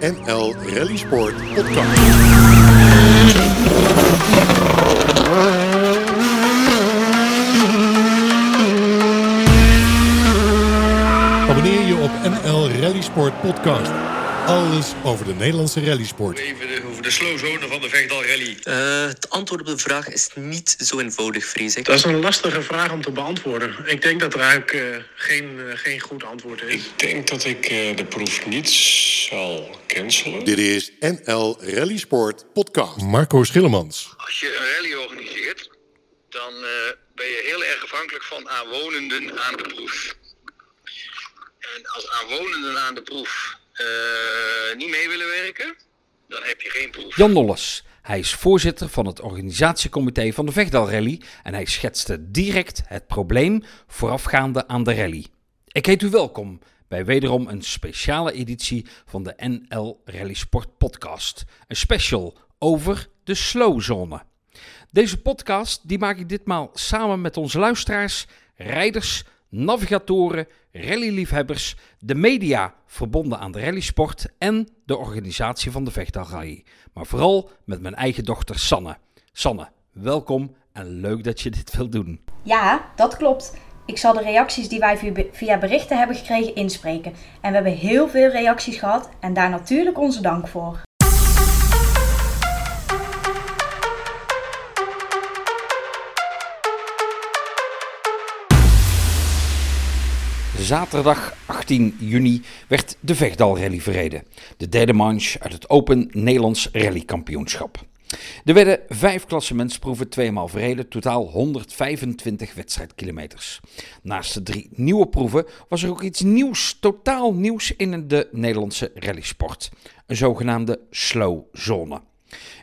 NL Rally Sport podcast. Abonneer je op NL Rally Sport podcast. Alles over de Nederlandse rallysport. De, slowzone van de Vechtdal Rally. Uh, het antwoord op de vraag is niet zo eenvoudig, vrees ik. Dat is een lastige vraag om te beantwoorden. Ik denk dat er eigenlijk uh, geen, uh, geen goed antwoord is. Ik denk dat ik de proef niet zal cancelen. Dit is NL Rally Sport podcast. Marco Schillemans. Als je een rally organiseert, dan ben je heel erg afhankelijk van aanwonenden aan de proef. En als aanwonenden aan de proef uh, niet mee willen werken, dan heb je geen. Jan Nolles. Hij is voorzitter van het organisatiecomité van de Vechtdal Rally en hij schetste direct het probleem voorafgaande aan de rally. Ik heet u welkom bij wederom een speciale editie van de NL Rally Sport podcast. Een special over de slowzone. Deze podcast die maak ik ditmaal samen met onze luisteraars, rijders, navigatoren, rallyliefhebbers, de media verbonden aan de rallysport en de organisatie van de Rally. Maar vooral met mijn eigen dochter Sanne. Sanne, welkom en leuk dat je dit wilt doen. Ja, dat klopt. Ik zal de reacties die wij via berichten hebben gekregen inspreken. En we hebben heel veel reacties gehad en daar natuurlijk onze dank voor. Zaterdag 18 juni werd de Vechtdal Rally verreden. De derde manche uit het Open Nederlands Rallykampioenschap. Er werden vijf klassementsproeven tweemaal verreden, totaal 125 wedstrijdkilometers. Naast de drie nieuwe proeven was er ook iets nieuws, totaal nieuws in de Nederlandse rallysport. Een zogenaamde slow zone.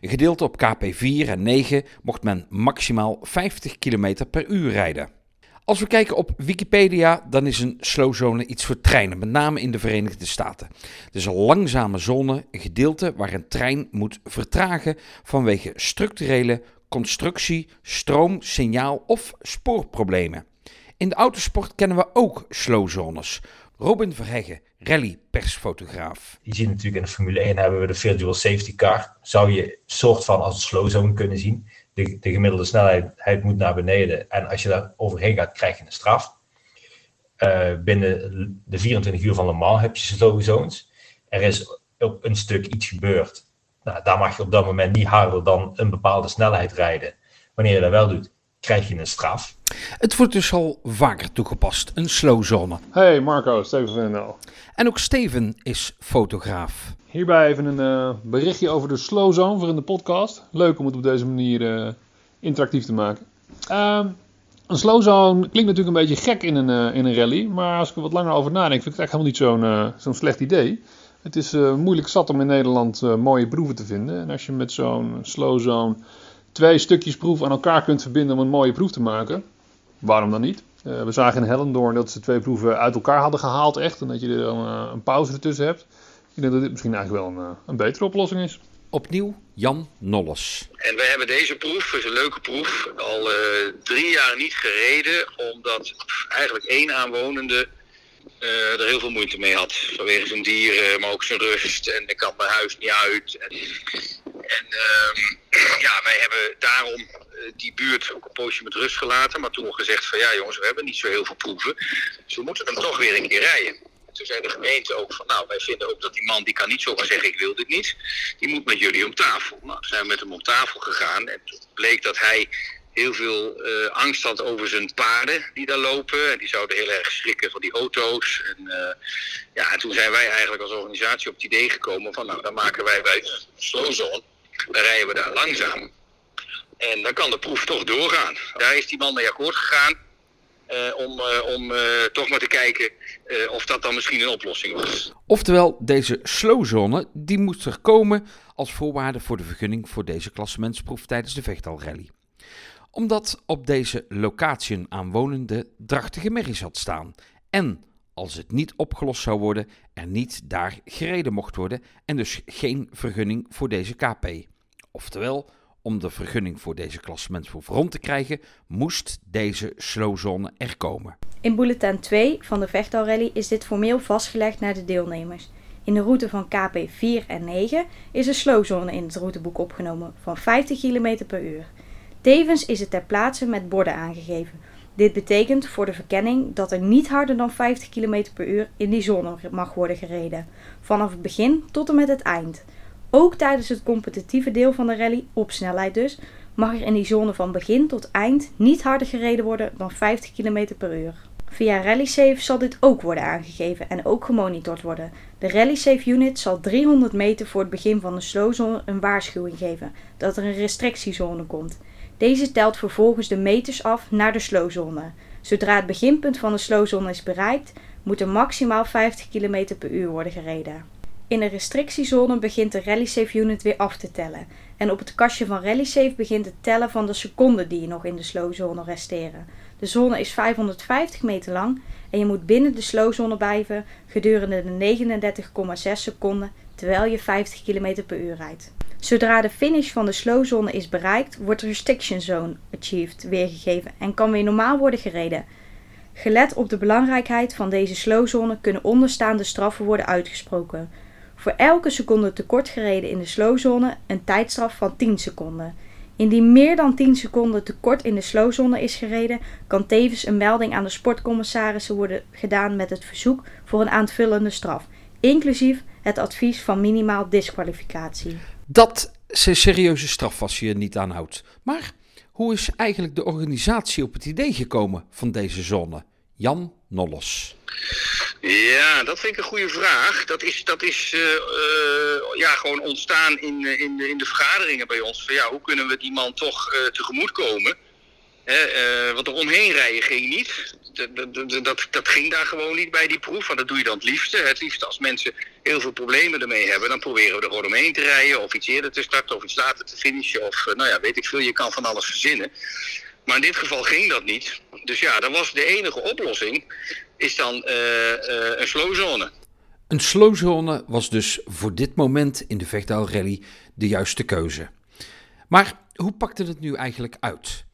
Een gedeelte op KP4 en 9 mocht men maximaal 50 km per uur rijden. Als we kijken op Wikipedia, dan is een slow zone iets voor treinen, met name in de Verenigde Staten. Het is een langzame zone, een gedeelte waar een trein moet vertragen vanwege structurele constructie, stroom, signaal of spoorproblemen. In de autosport kennen we ook slow zones. Robin Verheggen, rally-persfotograaf. Je ziet natuurlijk in de Formule 1 hebben we de virtual safety car. Zou je soort van als een slow zone kunnen zien de, de gemiddelde snelheid moet naar beneden. En als je daar overheen gaat, krijg je een straf. Uh, binnen de 24 uur van Le Mans heb je slow zones. Er is op een stuk iets gebeurd. Nou, daar mag je op dat moment niet harder dan een bepaalde snelheid rijden. Wanneer je dat wel doet, krijg je een straf. Het wordt dus al vaker toegepast, een slow zone. Hey Marco, Steven van NL. En ook Steven is fotograaf. Hierbij even een uh, berichtje over de slow zone voor in de podcast. Leuk om het op deze manier uh, interactief te maken. Uh, een slow zone klinkt natuurlijk een beetje gek in een, uh, in een rally. Maar als ik er wat langer over nadenk, vind ik het eigenlijk helemaal niet zo'n zo'n slecht idee. Het is moeilijk zat om in Nederland mooie proeven te vinden. En als je met zo'n slow zone twee stukjes proef aan elkaar kunt verbinden om een mooie proef te maken, waarom dan niet? we zagen in Hellendoorn dat ze twee proeven uit elkaar hadden gehaald echt. En dat je er dan een pauze ertussen hebt. Ik denk dat dit misschien eigenlijk wel een, eh, een betere oplossing is. Opnieuw Jan Nolles. En wij hebben deze proef, is een leuke proef, al uh, drie jaar niet gereden. Omdat eigenlijk één aanwonende uh, er heel veel moeite mee had. Vanwege zijn dieren, maar ook zijn rust. En ik kan mijn huis niet uit. En, en uh, ja, wij hebben daarom uh, die buurt ook een poosje met rust gelaten. Maar toen gezegd van ja jongens, we hebben niet zo heel veel proeven. Dus we moeten hem toch weer een keer rijden toen zei de gemeente ook van, nou, wij vinden ook dat die man, die kan niet zomaar zeggen, ik wil dit niet. Die moet met jullie om tafel. Nou, zijn we met hem om tafel gegaan en toen bleek dat hij heel veel uh, angst had over zijn paarden die daar lopen. En die zouden heel erg schrikken van die auto's. En, uh, ja, en toen zijn wij eigenlijk als organisatie op het idee gekomen van, nou, dan maken wij bij Slowzone, dan rijden we daar langzaam. En dan kan de proef toch doorgaan. Daar is die man mee akkoord gegaan. Uh, om, uh, om uh, toch maar te kijken of dat dan misschien een oplossing was. Oftewel, deze slowzone die moet er komen als voorwaarde voor de vergunning voor deze klassementsproef tijdens de Vechtalrally. Omdat op deze locatie een aanwonende drachtige merries had staan en als het niet opgelost zou worden, er niet daar gereden mocht worden en dus geen vergunning voor deze KP. Oftewel, om de vergunning voor deze klassementsproef rond te krijgen, moest deze slowzone er komen. In bulletin 2 van de Vechtalrally is dit formeel vastgelegd naar de deelnemers. In de route van KP 4 en 9 is een slowzone in het routeboek opgenomen van 50 km per uur. Tevens is het ter plaatse met borden aangegeven. Dit betekent voor de verkenning dat er niet harder dan 50 km per uur in die zone mag worden gereden, vanaf het begin tot en met het eind. Ook tijdens het competitieve deel van de rally, op snelheid dus, mag er in die zone van begin tot eind niet harder gereden worden dan 50 km per uur. Via RallySafe zal dit ook worden aangegeven en ook gemonitord worden. De RallySafe unit zal 300 meter voor het begin van de slowzone een waarschuwing geven dat er een restrictiezone komt. Deze telt vervolgens de meters af naar de slowzone. Zodra het beginpunt van de slowzone is bereikt, moet er maximaal 50 km per uur worden gereden. In de restrictiezone begint de RallySafe unit weer af te tellen. En op het kastje van RallySafe begint het tellen van de seconden die je nog in de slowzone resteren. De zone is 550 meter lang en je moet binnen de slowzone blijven gedurende de 39,6 seconden terwijl je 50 km per uur rijdt. Zodra de finish van de slowzone is bereikt, wordt de restriction zone achieved weergegeven en kan weer normaal worden gereden. Gelet op de belangrijkheid van deze slowzone kunnen onderstaande straffen worden uitgesproken. Voor elke seconde tekort gereden in de slowzone een tijdstraf van 10 seconden. Indien meer dan 10 seconden tekort in de slowzone is gereden, kan tevens een melding aan de sportcommissarissen worden gedaan met het verzoek voor een aanvullende straf, inclusief het advies van minimaal disqualificatie. Dat is serieuze straf als je niet aanhoudt. Maar hoe is eigenlijk de organisatie op het idee gekomen van deze zone? Jan Nolles. Ja, dat vind ik een goede vraag. Dat is, dat is uh, uh, ja, gewoon ontstaan in, eh, in, de, in de vergaderingen bij ons. Van, ja, hoe kunnen we die man toch uh, tegemoetkomen? Hè, want er omheen rijden ging niet. Dat, dat, dat, dat, ging daar gewoon niet bij die proef. Want dat doe je dan het liefste. Het liefste als mensen heel veel problemen ermee hebben, dan proberen we er gewoon omheen te rijden. Of iets eerder te starten of iets later te finishen. Of nou ja, weet ik veel. Je kan van alles verzinnen. Maar in dit geval ging dat niet. Dus ja, dan was de enige oplossing is dan uh, uh, een slowzone. Een slowzone was dus voor dit moment in de Vechtaal Rally de juiste keuze. Maar hoe pakte het nu eigenlijk uit?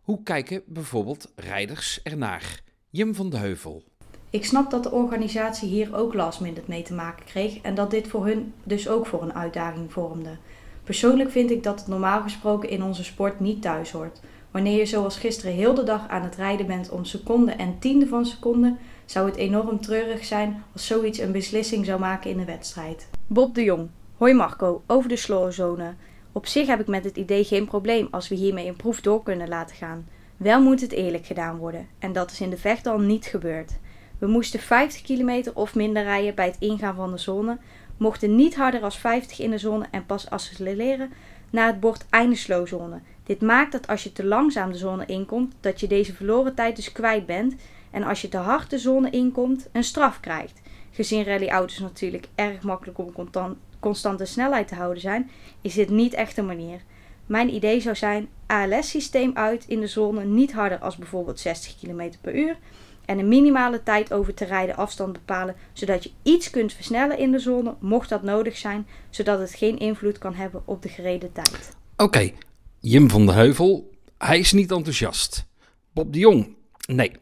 Hoe kijken bijvoorbeeld rijders ernaar? Jim van de Heuvel. Ik snap dat de organisatie hier ook last minute mee te maken kreeg en dat dit voor hun dus ook voor een uitdaging vormde. Persoonlijk vind ik dat het normaal gesproken in onze sport niet thuis hoort. Wanneer je zoals gisteren heel de dag aan het rijden bent om seconden en tiende van seconden, zou het enorm treurig zijn als zoiets een beslissing zou maken in de wedstrijd. Bob de Jong. Hoi Marco, over de slowzone. Op zich heb ik met het idee geen probleem als we hiermee een proef door kunnen laten gaan. Wel moet het eerlijk gedaan worden, en dat is in de vecht al niet gebeurd. We moesten 50 kilometer of minder rijden bij het ingaan van de zone, mochten niet harder als 50 in de zone en pas accelereren naar het bord einde slowzone. Dit maakt dat als je te langzaam de zone inkomt, dat je deze verloren tijd dus kwijt bent en als je te hard de zone inkomt, een straf krijgt. Gezien rallyauto's natuurlijk erg makkelijk om constante snelheid te houden zijn, is dit niet echt een manier. Mijn idee zou zijn: ALS-systeem uit in de zone niet harder als bijvoorbeeld 60 km per uur en een minimale tijd over te rijden afstand bepalen, zodat je iets kunt versnellen in de zone, mocht dat nodig zijn, zodat het geen invloed kan hebben op de gereden tijd. Oké, Jim van der Heuvel, hij is niet enthousiast. Bob de Jong, nee,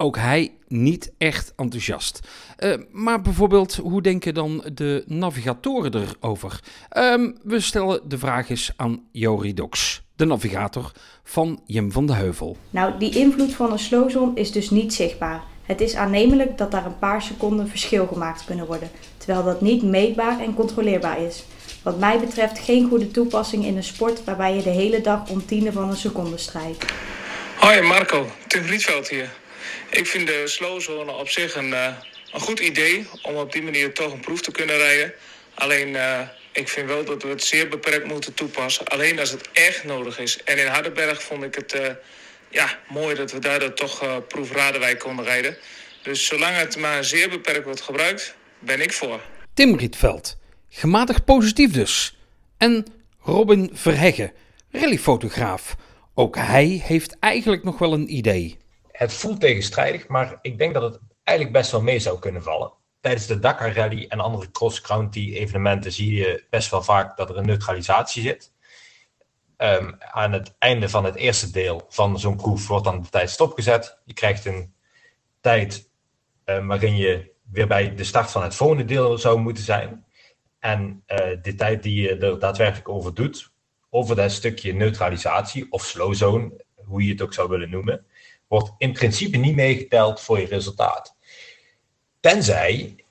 ook hij niet echt enthousiast. Uh, maar bijvoorbeeld, hoe denken dan de navigatoren erover? Um, we stellen de vraag eens aan Jori Dox, de navigator van Jim van de Heuvel. Nou, die invloed van een slowzone is dus niet zichtbaar. Het is aannemelijk dat daar een paar seconden verschil gemaakt kunnen worden, terwijl dat niet meetbaar en controleerbaar is. Wat mij betreft geen goede toepassing in een sport waarbij je de hele dag om tiende van een seconde strijdt. Hoi Marco, Tim Rietveld hier. Ik vind de slowzone op zich een, uh, een goed idee om op die manier toch een proef te kunnen rijden. Alleen uh, ik vind wel dat we het zeer beperkt moeten toepassen. Alleen als het echt nodig is. En in Hardenberg vond ik het uh, ja, mooi dat we daar toch uh, proef Radenwijk konden rijden. Dus zolang het maar zeer beperkt wordt gebruikt, ben ik voor. Tim Rietveld, gematigd positief dus. En Robin Verheggen, rallyfotograaf. Ook hij heeft eigenlijk nog wel een idee het voelt tegenstrijdig, maar ik denk dat het eigenlijk best wel mee zou kunnen vallen. Tijdens de Dakar Rally en andere cross-country evenementen zie je best wel vaak dat er een neutralisatie zit. Um, aan het einde van het eerste deel van zo'n proef wordt dan de tijd stopgezet. Je krijgt een tijd um, waarin je weer bij de start van het volgende deel zou moeten zijn. En de tijd die je er daadwerkelijk over doet, over dat stukje neutralisatie of slow zone, hoe je het ook zou willen noemen, wordt in principe niet meegeteld voor je resultaat. Tenzij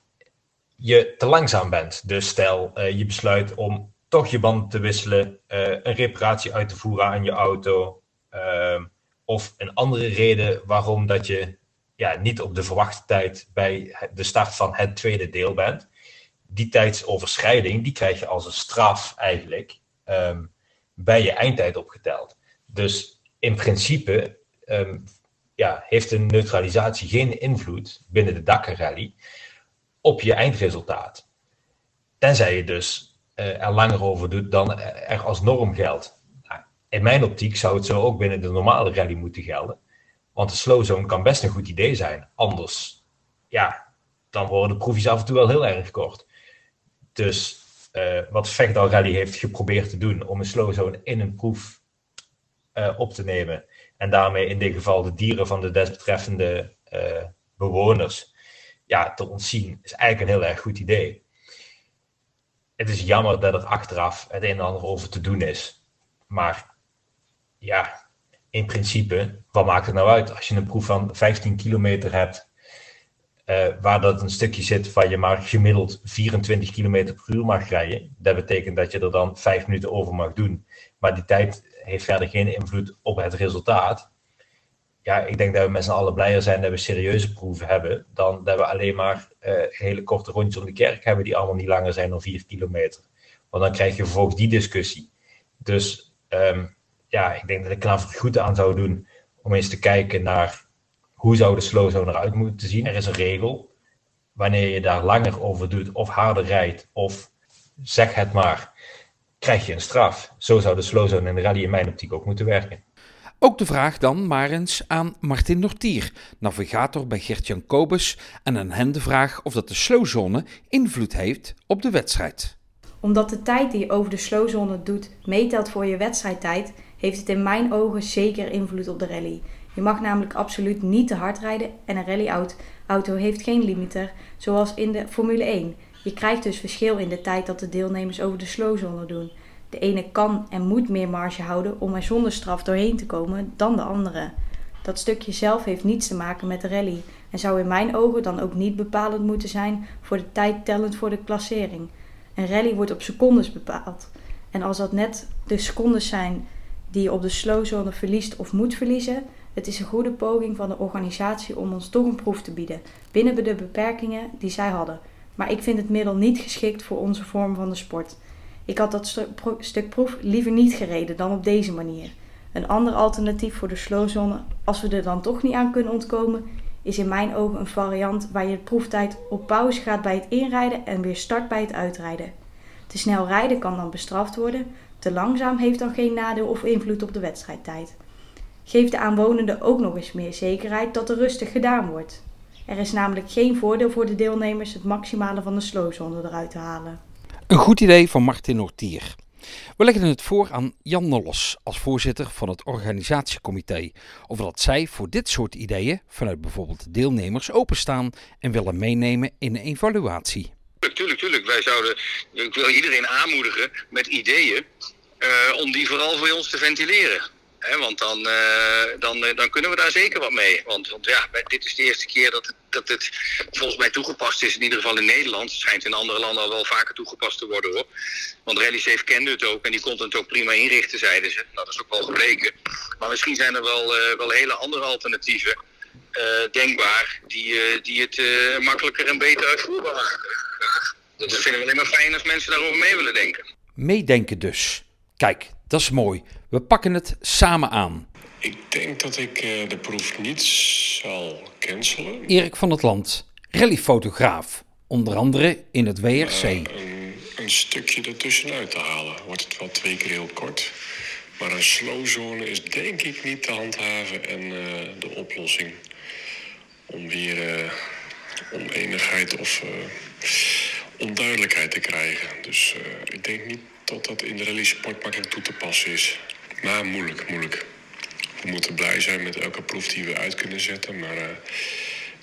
je te langzaam bent. Dus stel uh, je besluit om toch je banden te wisselen, uh, een reparatie uit te voeren aan je auto, uh, of een andere reden waarom dat je ja, niet op de verwachte tijd bij de start van het tweede deel bent. Die tijdsoverschrijding, die krijg je als een straf eigenlijk um, bij je eindtijd opgeteld. Dus in principe um, ja, heeft een neutralisatie geen invloed binnen de Dakar-rally op je eindresultaat. Tenzij je dus uh, er langer over doet dan er als norm geldt. Nou, in mijn optiek zou het zo ook binnen de normale rally moeten gelden. Want de slow zone kan best een goed idee zijn. Anders, ja, dan worden de proefjes af en toe wel heel erg kort. Dus uh, wat Vechtdal Rally heeft geprobeerd te doen om een slow zone in een proef uh, op te nemen. En daarmee in dit geval de dieren van de desbetreffende uh, bewoners ja, te ontzien, is eigenlijk een heel erg goed idee. Het is jammer dat er achteraf het een en ander over te doen is. Maar ja, in principe, wat maakt het nou uit als je een proef van 15 kilometer hebt, uh, waar dat een stukje zit waar je maar gemiddeld 24 kilometer per uur mag rijden. Dat betekent dat je er dan 5 minuten over mag doen. Maar die tijd heeft verder geen invloed op het resultaat. Ja, ik denk dat we met z'n allen blijer zijn dat we serieuze proeven hebben, dan dat we alleen maar uh, hele korte rondjes om de kerk hebben die allemaal niet langer zijn dan 4 kilometer. Want dan krijg je vervolgens die discussie. Dus um, ja, ik denk dat ik er goed aan zou doen om eens te kijken naar hoe zou de slow zone eruit moeten zien. Er is een regel. Wanneer je daar langer over doet of harder rijdt of zeg het maar, krijg je een straf. Zo zou de slow zone in de rally in mijn optiek ook moeten werken. Ook de vraag dan maar eens aan Martin Nortier, navigator bij Gert-Jan Kobus, en aan hen de vraag of dat de slowzone invloed heeft op de wedstrijd. Omdat de tijd die je over de slowzone doet meetelt voor je wedstrijdtijd, heeft het in mijn ogen zeker invloed op de rally. Je mag namelijk absoluut niet te hard rijden en een rallyauto heeft geen limiter, zoals in de Formule 1. Je krijgt dus verschil in de tijd dat de deelnemers over de slowzone doen. De ene kan en moet meer marge houden om er zonder straf doorheen te komen dan de andere. Dat stukje zelf heeft niets te maken met de rally en zou in mijn ogen dan ook niet bepalend moeten zijn voor de tijd tellend voor de klassering. Een rally wordt op secondes bepaald. En als dat net de secondes zijn die je op de slowzone verliest of moet verliezen, het is een goede poging van de organisatie om ons toch een proef te bieden, binnen de beperkingen die zij hadden. Maar ik vind het middel niet geschikt voor onze vorm van de sport. Ik had dat stuk proef liever niet gereden dan op deze manier. Een ander alternatief voor de slowzone, als we er dan toch niet aan kunnen ontkomen, is in mijn ogen een variant waar je de proeftijd op pauze gaat bij het inrijden en weer start bij het uitrijden. Te snel rijden kan dan bestraft worden, te langzaam heeft dan geen nadeel of invloed op de wedstrijdtijd. Geef de aanwonenden ook nog eens meer zekerheid dat er rustig gedaan wordt. Er is namelijk geen voordeel voor de deelnemers het maximale van de slowzone eruit te halen. Een goed idee van Martin Nortier. We leggen het voor aan Jan Nolles als voorzitter van het organisatiecomité. Of dat zij voor dit soort ideeën vanuit bijvoorbeeld de deelnemers openstaan en willen meenemen in een evaluatie. Tuurlijk, tuurlijk. Wij zouden, ik wil iedereen aanmoedigen met ideeën uh, om die vooral voor ons te ventileren. Want dan, uh, dan, dan kunnen we daar zeker wat mee. Want, want ja, dit is de eerste keer dat het, dat het volgens mij toegepast is. In ieder geval in Nederland. Het schijnt in andere landen al wel vaker toegepast te worden hoor. Want RallySafe kende het ook en die kon het ook prima inrichten, zeiden ze. Nou, dat is ook wel gebleken. Maar misschien zijn er wel, uh, wel hele andere alternatieven denkbaar. Die, die het makkelijker en beter uitvoerbaar maken. Dat vinden we alleen maar fijn als mensen daarover mee willen denken. Meedenken dus. Kijk, dat is mooi. We pakken het samen aan. Ik denk dat ik uh, de proef niet zal cancelen. Erik van het Land, rallyfotograaf. Onder andere in het WRC. Uh, een, een, stukje ertussenuit te halen. Wordt het wel twee keer heel kort. Maar een slowzone is denk ik niet te handhaven. En uh, de oplossing om weer oneenigheid of onduidelijkheid te krijgen. Dus ik denk niet dat dat in de release sport makkelijk toe te passen is. Maar moeilijk, moeilijk. We moeten blij zijn met elke proef die we uit kunnen zetten. Maar uh,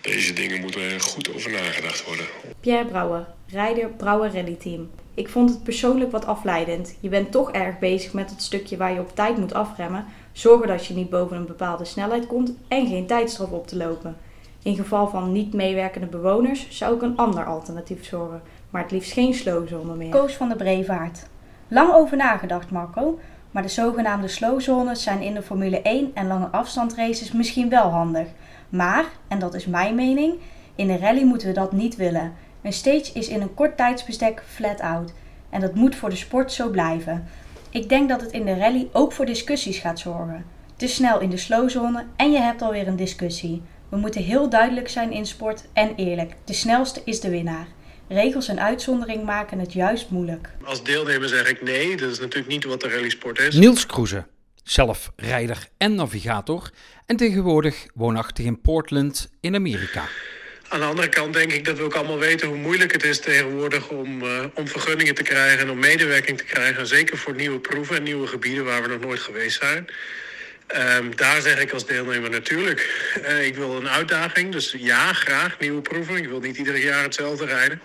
deze dingen moeten er goed over nagedacht worden. Pierre Brouwer, rijder Brouwer Rally Team. Ik vond het persoonlijk wat afleidend. Je bent toch erg bezig met het stukje waar je op tijd moet afremmen, zorgen dat je niet boven een bepaalde snelheid komt en geen tijdstraf op te lopen. In geval van niet meewerkende bewoners zou ik een ander alternatief zorgen, maar het liefst geen slowzone meer. Koos van de Brevaart. Lang over nagedacht, Marco, maar de zogenaamde slowzones zijn in de Formule 1 en lange afstandsraces misschien wel handig. Maar, en dat is mijn mening, in de rally moeten we dat niet willen. Een stage is in een kort tijdsbestek flat out. En dat moet voor de sport zo blijven. Ik denk dat het in de rally ook voor discussies gaat zorgen. Te snel in de slowzone en je hebt alweer een discussie. We moeten heel duidelijk zijn in sport en eerlijk. De snelste is de winnaar. Regels en uitzondering maken het juist moeilijk. Als deelnemer zeg ik nee, dat is natuurlijk niet wat de rallysport is. Niels Kroeze, zelf rijder en navigator en tegenwoordig woonachtig in Portland in Amerika. Aan de andere kant denk ik dat we ook allemaal weten hoe moeilijk het is tegenwoordig om, uh, om vergunningen te krijgen en om medewerking te krijgen. Zeker voor nieuwe proeven en nieuwe gebieden waar we nog nooit geweest zijn. Um, daar zeg ik als deelnemer natuurlijk. Uh, ik wil een uitdaging, dus ja, graag nieuwe proeven. Ik wil niet ieder jaar hetzelfde rijden.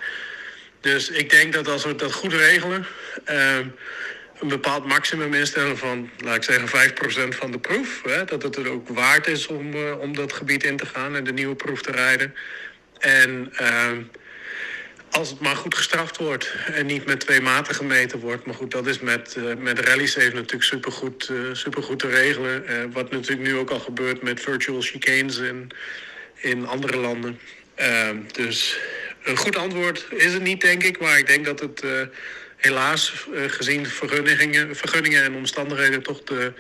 Dus ik denk dat als we dat goed regelen, uh, een bepaald maximum instellen van, laat ik zeggen, 5% van de proef. Hè, dat het er ook waard is om, uh, om dat gebied in te gaan en de nieuwe proef te rijden. En ehm, als het maar goed gestraft wordt en niet met twee maten gemeten wordt. Maar goed, dat is met, uh, met rallies even natuurlijk supergoed, uh, supergoed te regelen. Uh, wat natuurlijk nu ook al gebeurt met virtual chicanes in, in andere landen. Ehm, dus een goed antwoord is het niet, denk ik. Maar ik denk dat het helaas, gezien vergunningen, vergunningen en omstandigheden, toch de,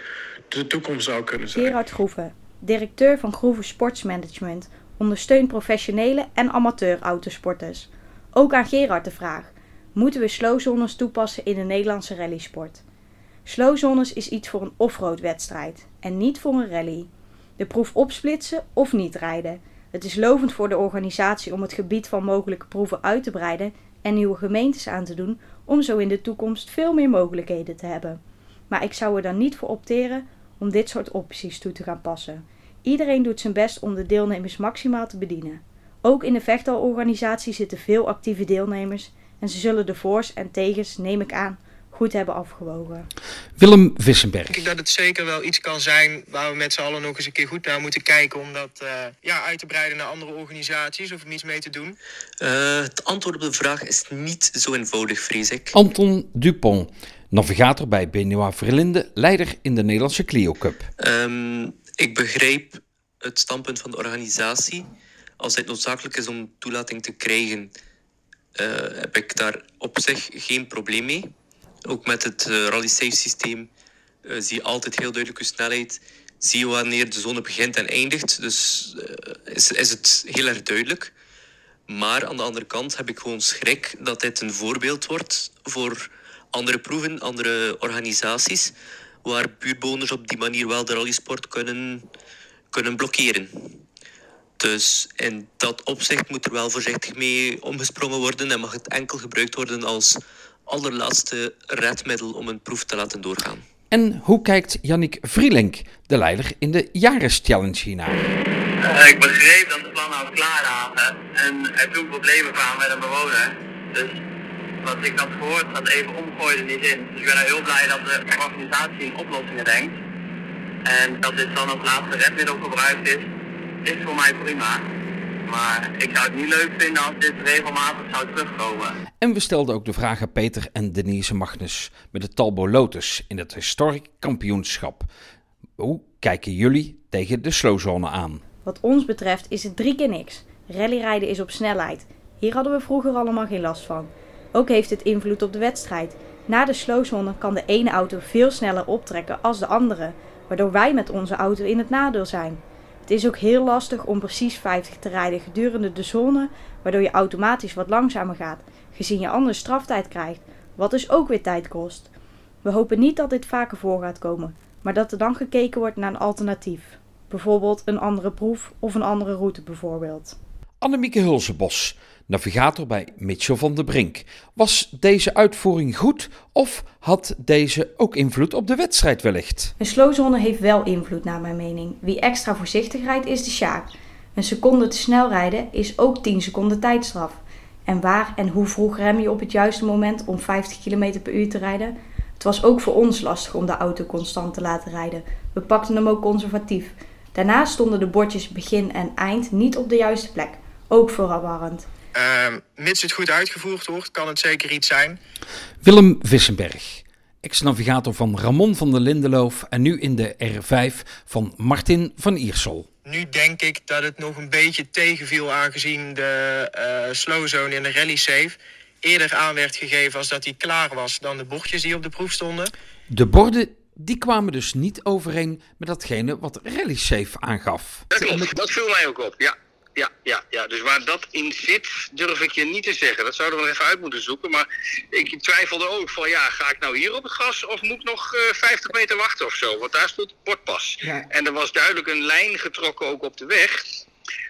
de toekomst zou kunnen zijn. Gerard Groeven, directeur van Groeven Sportsmanagement ondersteunt professionele en amateur autosporters. Ook aan Gerard de vraag: moeten we slowzones toepassen in de Nederlandse rallysport? Slowzones is iets voor een offroad wedstrijd en niet voor een rally. De proef opsplitsen of niet rijden. Het is lovend voor de organisatie om het gebied van mogelijke proeven uit te breiden en nieuwe gemeentes aan te doen om zo in de toekomst veel meer mogelijkheden te hebben. Maar ik zou er dan niet voor opteren om dit soort opties toe te gaan passen. Iedereen doet zijn best om de deelnemers maximaal te bedienen. Ook in de vechtalorganisatie zitten veel actieve deelnemers en ze zullen de voor's en tegens, neem ik aan, goed hebben afgewogen. Willem Vissenberg. Ik denk dat het zeker wel iets kan zijn waar we met z'n allen nog eens een keer goed naar moeten kijken om dat uh, ja, uit te breiden naar andere organisaties of er niets mee te doen. Uh, het antwoord op de vraag is niet zo eenvoudig, vrees ik. Anton Dupont, navigator bij Benoit Verlinde, leider in de Nederlandse Clio Cup. Um, ik begrijp het standpunt van de organisatie. Als het noodzakelijk is om toelating te krijgen, uh, heb ik daar op zich geen probleem mee. Ook met het uh, rally safe systeem uh, zie je altijd heel duidelijk je snelheid. Zie je wanneer de zone begint en eindigt. Dus is, is het heel erg duidelijk. Maar aan de andere kant heb ik gewoon schrik dat dit een voorbeeld wordt voor andere proeven, andere organisaties waar buurtbewoners op die manier wel de rallysport kunnen, kunnen blokkeren. Dus in dat opzicht moet er wel voorzichtig mee omgesprongen worden en mag het enkel gebruikt worden als allerlaatste redmiddel om een proef te laten doorgaan. En hoe kijkt Yannick Vrielink, de leider in de Challenge hiernaar? Uh, ik begreep dat de plannen al klaar lagen en er toen problemen kwamen met een bewoner. Dus wat ik had gehoord, dat even omgooide niet in. Dus ik ben heel blij dat de organisatie in oplossingen denkt. En dat dit dan als laatste redmiddel gebruikt is, is voor mij prima. Maar ik zou het niet leuk vinden als dit regelmatig zou terugkomen. En we stelden ook de vraag aan Peter en Denise Magnus met de Talbo Lotus in het historic kampioenschap. Hoe kijken jullie tegen de slowzone aan? Wat ons betreft is het drie keer niks. Rallyrijden is op snelheid. Hier hadden we vroeger allemaal geen last van. Ook heeft het invloed op de wedstrijd. Na de slowzone kan de ene auto veel sneller optrekken als de andere, waardoor wij met onze auto in het nadeel zijn. Het is ook heel lastig om precies 50 te rijden gedurende de zone, waardoor je automatisch wat langzamer gaat, gezien je anders straftijd krijgt, wat dus ook weer tijd kost. We hopen niet dat dit vaker voor gaat komen, maar dat er dan gekeken wordt naar een alternatief. Bijvoorbeeld een andere proef of een andere route bijvoorbeeld. Annemieke Hulsebos, navigator bij Mitchell van der Brink. Was deze uitvoering goed of had deze ook invloed op de wedstrijd wellicht? Een slowzone heeft wel invloed naar mijn mening. Wie extra voorzichtig rijdt is de Sjaak. Een seconde te snel rijden is ook 10 seconden tijdstraf. En waar en hoe vroeg rem je op het juiste moment om 50 km per uur te rijden? Het was ook voor ons lastig om de auto constant te laten rijden. We pakten hem ook conservatief. Daarnaast stonden de bordjes begin en eind niet op de juiste plek. Ook verwarrend. Uh, mits het goed uitgevoerd wordt, kan het zeker iets zijn. Willem Vissenberg, ex-navigator van Ramon van der Lindeloof en nu in de R5 van Martin van Iersel. Nu denk ik dat het nog een beetje tegenviel aangezien de uh, slow zone in de rally safe eerder aan werd gegeven als dat hij klaar was dan de bordjes die op de proef stonden. De borden die kwamen dus niet overeen met datgene wat Rally Safe aangaf. Dat klopt, dat viel mij ook op, ja. Ja, ja, ja, dus waar dat in zit, durf ik je niet te zeggen. Dat zouden we nog even uit moeten zoeken. Maar ik twijfelde ook van, ja, ga ik nou hier op het gas of moet ik nog uh, 50 meter wachten of zo? Want daar stond het bordpas. Ja. En er was duidelijk een lijn getrokken ook op de weg.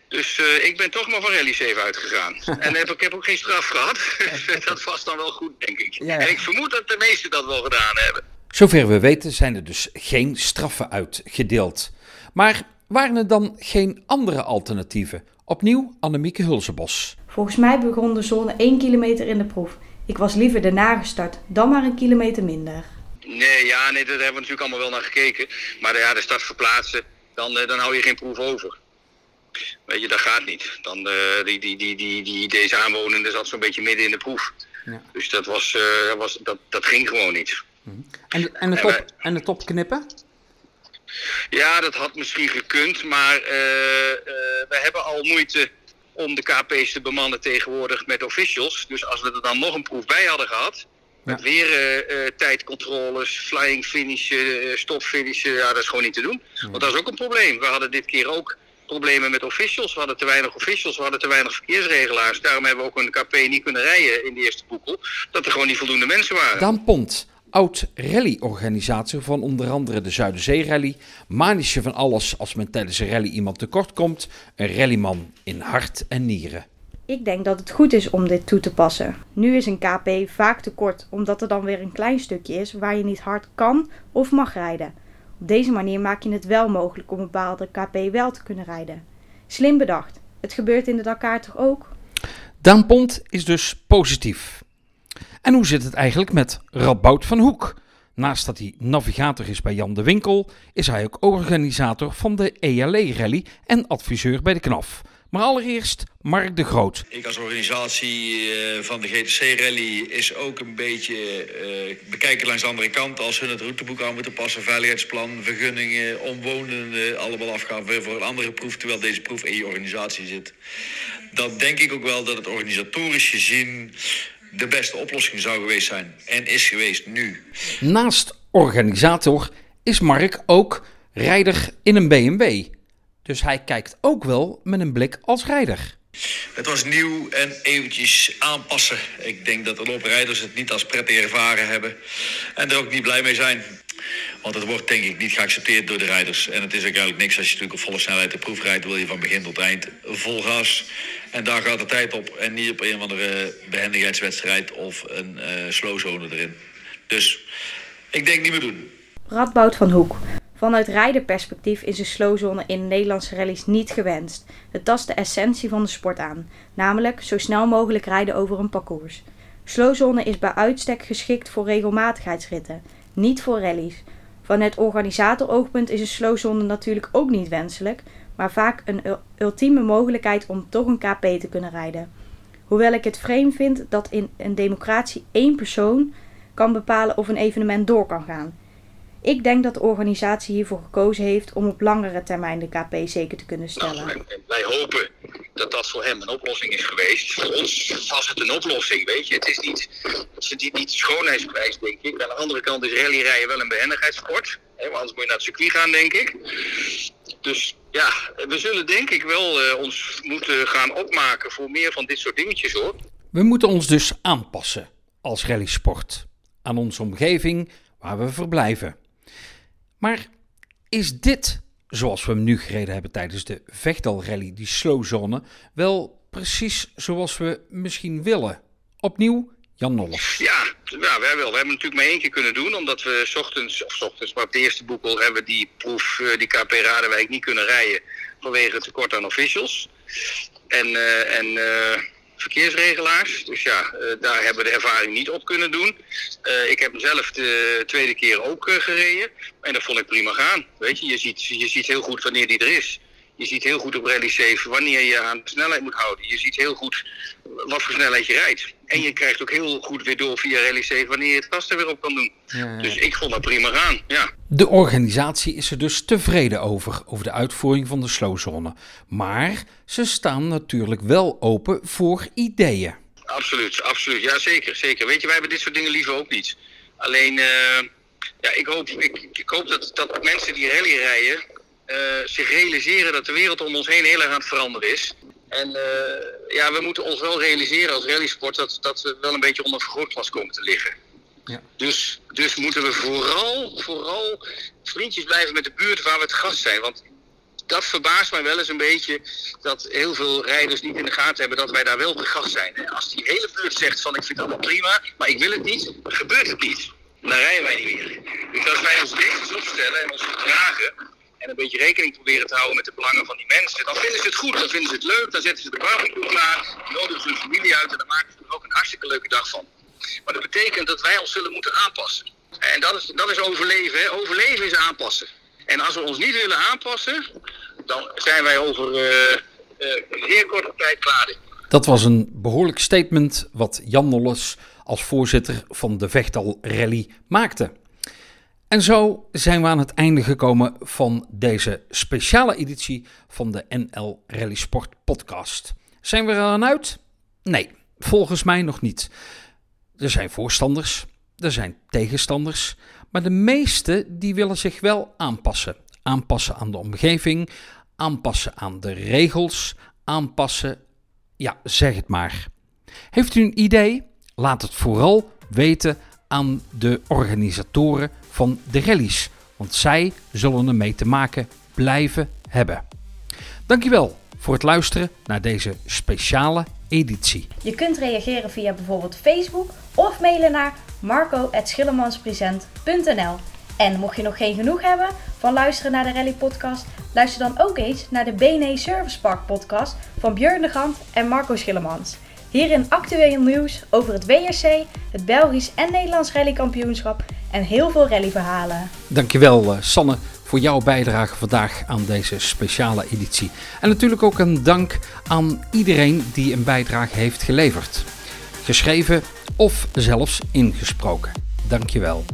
Dus uh, ik ben toch maar van Rally 7 uitgegaan. en heb, ik heb ook geen straf gehad. dat was dan wel goed, denk ik. Ja. En ik vermoed dat de meesten dat wel gedaan hebben. Zover we weten zijn er dus geen straffen uitgedeeld. Maar waren er dan geen andere alternatieven? Opnieuw Annemieke Hulsebos. Volgens mij begon de zone 1 kilometer in de proef. Ik was liever daarna gestart, dan maar een kilometer minder. Nee, ja, nee, daar hebben we natuurlijk allemaal wel naar gekeken. Maar ja, de start verplaatsen, dan, dan hou je geen proef over. Weet je, dat gaat niet. Dan, uh, die, die, die, die, die, deze aanwonende zat zo'n beetje midden in de proef. Ja. Dus dat, was, uh, was, dat, dat ging gewoon niet. En, en, de top, en, en de top knippen? Ja, dat had misschien gekund, maar uh, we hebben al moeite om de KP's te bemannen tegenwoordig met officials. Dus als we er dan nog een proef bij hadden gehad, met weer uh, tijdcontroles, flying finishen, uh, stopfinishen, ja, dat is gewoon niet te doen. Ja. Want dat is ook een probleem. We hadden dit keer ook problemen met officials. We hadden te weinig officials, we hadden te weinig verkeersregelaars. Daarom hebben we ook een KP niet kunnen rijden in de eerste boekel. Dat er gewoon niet voldoende mensen waren. Dan Pont, oud rally-organisatie van onder andere de Zuiderzee-rally. Manische van alles als men tijdens een rally iemand tekort komt. Een rallyman in hart en nieren. Ik denk dat het goed is om dit toe te passen. Nu is een KP vaak te kort, omdat er dan weer een klein stukje is waar je niet hard kan of mag rijden. Op deze manier maak je het wel mogelijk om een bepaalde KP wel te kunnen rijden. Slim bedacht. Het gebeurt in de Dakar toch ook? Daan Pont is dus positief. En hoe zit het eigenlijk met Radboud van Hoek? Naast dat hij navigator is bij Jan de Winkel, is hij ook organisator van de ELE Rally en adviseur bij de KNAF. Maar allereerst Mark de Groot. Ik als organisatie uh, van de GTC Rally is ook een beetje uh, bekijken langs de andere kant. Als hun het routeboek aan moeten passen, veiligheidsplan, vergunningen, omwonenden, allemaal afgaan voor een andere proef, terwijl deze proef in je organisatie zit. Dan denk ik ook wel dat het organisatorisch gezien de beste oplossing zou geweest zijn en is geweest nu. Naast organisator is Mark ook rijder in een BMW. Dus hij kijkt ook wel met een blik als rijder. Het was nieuw en eventjes aanpassen. Ik denk dat de looprijders het niet als prettig ervaren hebben en er ook niet blij mee zijn. Want het wordt denk ik niet geaccepteerd door de rijders. En het is eigenlijk niks als je natuurlijk op volle snelheid de proef rijdt. Wil je van begin tot eind vol gas. En daar gaat de tijd op. En niet op een of andere behendigheidswedstrijd of een uh, slowzone erin. Dus ik denk niet meer doen. Radboud van Hoek. Vanuit rijderperspectief is een slowzone in Nederlandse rallies niet gewenst. Het tast de essentie van de sport aan, namelijk zo snel mogelijk rijden over een parcours. Slowzone is bij uitstek geschikt voor regelmatigheidsritten, niet voor rallies. Vanuit organisatoroogpunt is een slowzone natuurlijk ook niet wenselijk, maar vaak een ultieme mogelijkheid om toch een KP te kunnen rijden. Hoewel ik het vreemd vind dat in een democratie één persoon kan bepalen of een evenement door kan gaan. Ik denk dat de organisatie hiervoor gekozen heeft om op langere termijn de KP zeker te kunnen stellen. Nou, wij hopen dat dat voor hem een oplossing is geweest. Voor ons was het een oplossing, weet je. Het is niet, het is niet, niet schoonheidsprijs, denk ik. Aan de andere kant is rallyrijden wel een behendigheidssport. Hè, want anders moet je naar het circuit gaan, denk ik. Dus ja, we zullen denk ik wel uh, ons moeten gaan opmaken voor meer van dit soort dingetjes hoor. We moeten ons dus aanpassen als rallysport aan onze omgeving waar we verblijven. Maar is dit, zoals we hem nu gereden hebben tijdens de Vechtalrally, die slowzone, wel precies zoals we misschien willen? Opnieuw, Jan Nolles. Ja, nou, wij wel. We hebben het natuurlijk maar één keer kunnen doen, omdat we s ochtends, of s ochtends, maar op de eerste boekel hebben die proef, die KP Radenwijk niet kunnen rijden. vanwege het tekort aan officials en, eh, en eh, verkeersregelaars. Dus ja, eh, daar hebben we de ervaring niet op kunnen doen. Eh, ik heb zelf de tweede keer ook eh, gereden en dat vond ik prima gaan. Weet je, je ziet, je ziet heel goed wanneer die er is. Je ziet heel goed op Rally 7 wanneer je aan de snelheid moet houden. Je ziet heel goed wat voor snelheid je rijdt. En je krijgt ook heel goed weer door via Rally 7 wanneer je het kast er weer op kan doen. Dus ik vond dat prima gaan, ja. De organisatie is er dus tevreden over, over de uitvoering van de slowzone. Maar ze staan natuurlijk wel open voor ideeën. Absoluut, absoluut. Ja, zeker, zeker. Weet je, wij hebben dit soort dingen liever ook niet. Alleen, eh, ja, ik hoop, ik, ik hoop dat, dat mensen die rally rijden zich realiseren dat de wereld om ons heen heel erg aan het veranderen is. En eh, ja, we moeten ons wel realiseren als rallysport dat, dat we wel een beetje onder vergrootglas komen te liggen. Ja. Dus, dus moeten we vooral, vooral vriendjes blijven met de buurt waar we het gast zijn. Want dat verbaast mij wel eens een beetje dat heel veel rijders niet in de gaten hebben dat wij daar wel te gast zijn. Als die hele buurt zegt van ik vind dat wel prima, maar ik wil het niet, gebeurt het niet. Dan rijden wij niet meer. Dus als wij ons netjes opstellen en ons gedragen en een beetje rekening proberen te houden met de belangen van die mensen, dan vinden ze het goed, dan vinden ze het leuk, dan zetten ze de barbecue klaar, dan nodigen ze hun familie uit en dan maken ze er ook een hartstikke leuke dag van. Maar dat betekent dat wij ons zullen moeten aanpassen. En dat is, dat is overleven. Overleven is aanpassen. En als we ons niet willen aanpassen, dan zijn wij over een zeer korte tijd klaar. Dat was een behoorlijk statement wat Jan Nolles als voorzitter van de Vechtal Rally maakte. En zo zijn we aan het einde gekomen van deze speciale editie van de NL Rally Sport podcast. Zijn we er aan uit? Nee, volgens mij nog niet. Er zijn voorstanders, er zijn tegenstanders, maar de meesten die willen zich wel aanpassen. Aanpassen aan de omgeving, aanpassen aan de regels, aanpassen, ja, zeg het maar. Heeft u een idee? Laat het vooral weten aan de organisatoren van de rallies, want zij zullen ermee te maken blijven hebben. Dankjewel voor het luisteren naar deze speciale editie. Je kunt reageren via bijvoorbeeld Facebook of mailen naar marco.schillemanspresent.nl En mocht je nog geen genoeg hebben van luisteren naar de Rally Podcast, luister dan ook eens naar de BNE Service Park Podcast van Björn de Gant en Marco Schillemans. Hierin actueel nieuws over het WRC, het Belgisch en Nederlands rallykampioenschap en heel veel rallyverhalen. Dankjewel eh, Sanne voor jouw bijdrage vandaag aan deze speciale editie. En natuurlijk ook een dank aan iedereen die een bijdrage heeft geleverd. Geschreven of zelfs ingesproken. Dankjewel.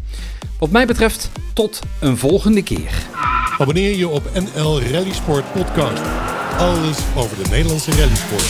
Wat mij betreft tot een volgende keer. Abonneer je op NL Rally Sport Podcast. Alles over de Nederlandse rallysport.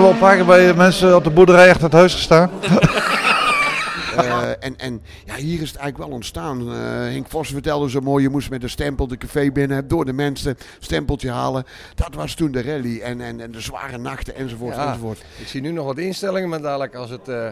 Heb al een paar keer bij mensen op de boerderij achter het huis gestaan. Eh, en en ja, hier is het eigenlijk wel ontstaan. Eh Henk Vos vertelde zo mooi, je moest met een stempel de café binnen, door de mensen, stempeltje halen. Dat was toen de rally en, en, en de zware nachten enzovoort Ja, enzovoort. Ik zie nu nog wat instellingen, maar dadelijk als het eh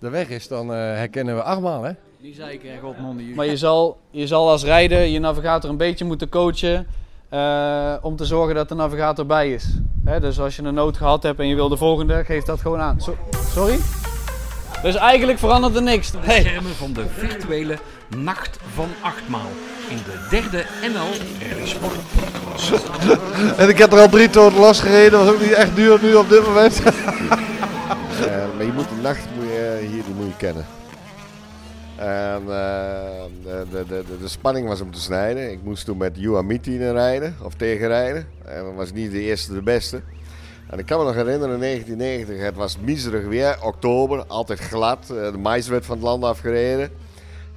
de weg is, dan eh, herkennen we achtmaal, hè? Die zei ik echt op Maar je zal, je zal als rijder je navigator een beetje moeten coachen eh, om te zorgen dat de navigator bij is. Hè, dus als je een nood gehad hebt en je wil de volgende, geef dat gewoon aan. So- sorry? Dus eigenlijk verandert er niks. De Nee. schermen van de virtuele Nacht van Achtmaal in de derde NL Rally Sport en ik heb er al drie toten losgereden. Dat was ook niet echt duur nu op dit moment. Eh, maar je moet de nacht moet je, eh, hier die moet je kennen. En, eh, de, de, de, de spanning was om te snijden. Ik moest toen met Juha Mietinen rijden, of tegenrijden. En dat was niet de eerste de beste. En ik kan me nog herinneren, in 1990, het was miserig weer, oktober, altijd glad. Eh, De mais werd van het land afgereden.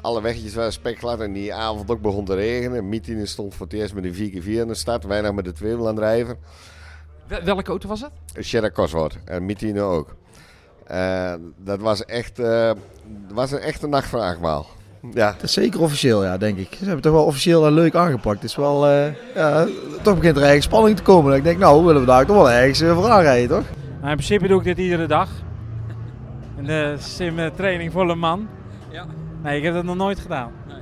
Alle wegjes waren spekglad en die avond ook begon te regenen. Mietinen stond voor het eerst met een 4x4 in de stad, weinig met de tweewiel aan het drijven. Wel- Welke auto was het? Sherra Cosworth en Mietine ook. Eh, dat was echt, eh, was een echte nacht van achtmaal. Ja. Dat is zeker officieel, ja, denk ik. Ze hebben het toch wel officieel en leuk aangepakt. Het is wel, eh, ja, toch begint er eigenlijk spanning te komen. Ik denk, nou, willen we daar toch wel ergens uh, voor aanrijden, toch? Nou, in principe doe ik dit iedere dag. In de sim training volle man. Ja. Nee, ik heb dat nog nooit gedaan. Nee.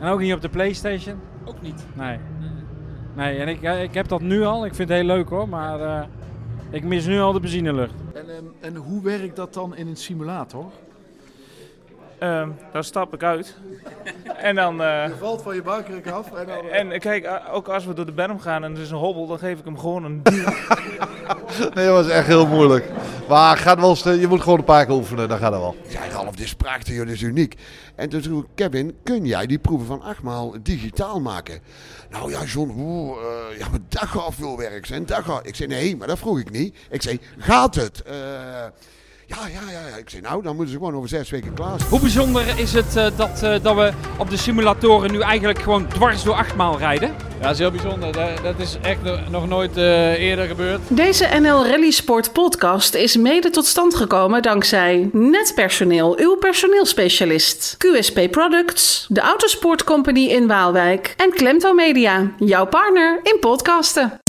En ook niet op de Playstation. Ook niet? Nee. Nee, en ik, ik heb dat nu al. Ik vind het heel leuk hoor, maar uh, ik mis nu al de benzinelucht. En, um, en hoe werkt dat dan in een simulator? Uh, dan stap ik uit. en dan... Uh, je valt van je buikrek af. En, dan, uh... en kijk, ook als we door de berm gaan en er is een hobbel, dan geef ik hem gewoon een duw. nee, dat was echt heel moeilijk. Maar gaat wel je moet gewoon een paar keer oefenen, dan gaat het wel. Ja, Ralf, dit dit is uniek. En toen vroeg Kevin, kun jij die proeven van achtmaal digitaal maken? Nou ja, John, oeh, uh, ja, maar dat gaat veel werk zijn. Dat gaat... Ik zei, nee, maar dat vroeg ik niet. Ik zei, gaat het? Uh, ja, ja, ja, ja. Ik zei, nou, dan moeten ze gewoon over zes weken klaar zijn. Hoe bijzonder is het uh, dat, uh, dat we op de simulatoren nu eigenlijk gewoon dwars door achtmaal rijden? Ja, dat is heel bijzonder. Dat, dat is echt nog nooit uh, eerder gebeurd. Deze NL Rally Sport podcast is mede tot stand gekomen dankzij Netpersoneel, uw personeelspecialist. QSP Products, de Autosport Company in Waalwijk en Klemto Media, jouw partner in podcasten.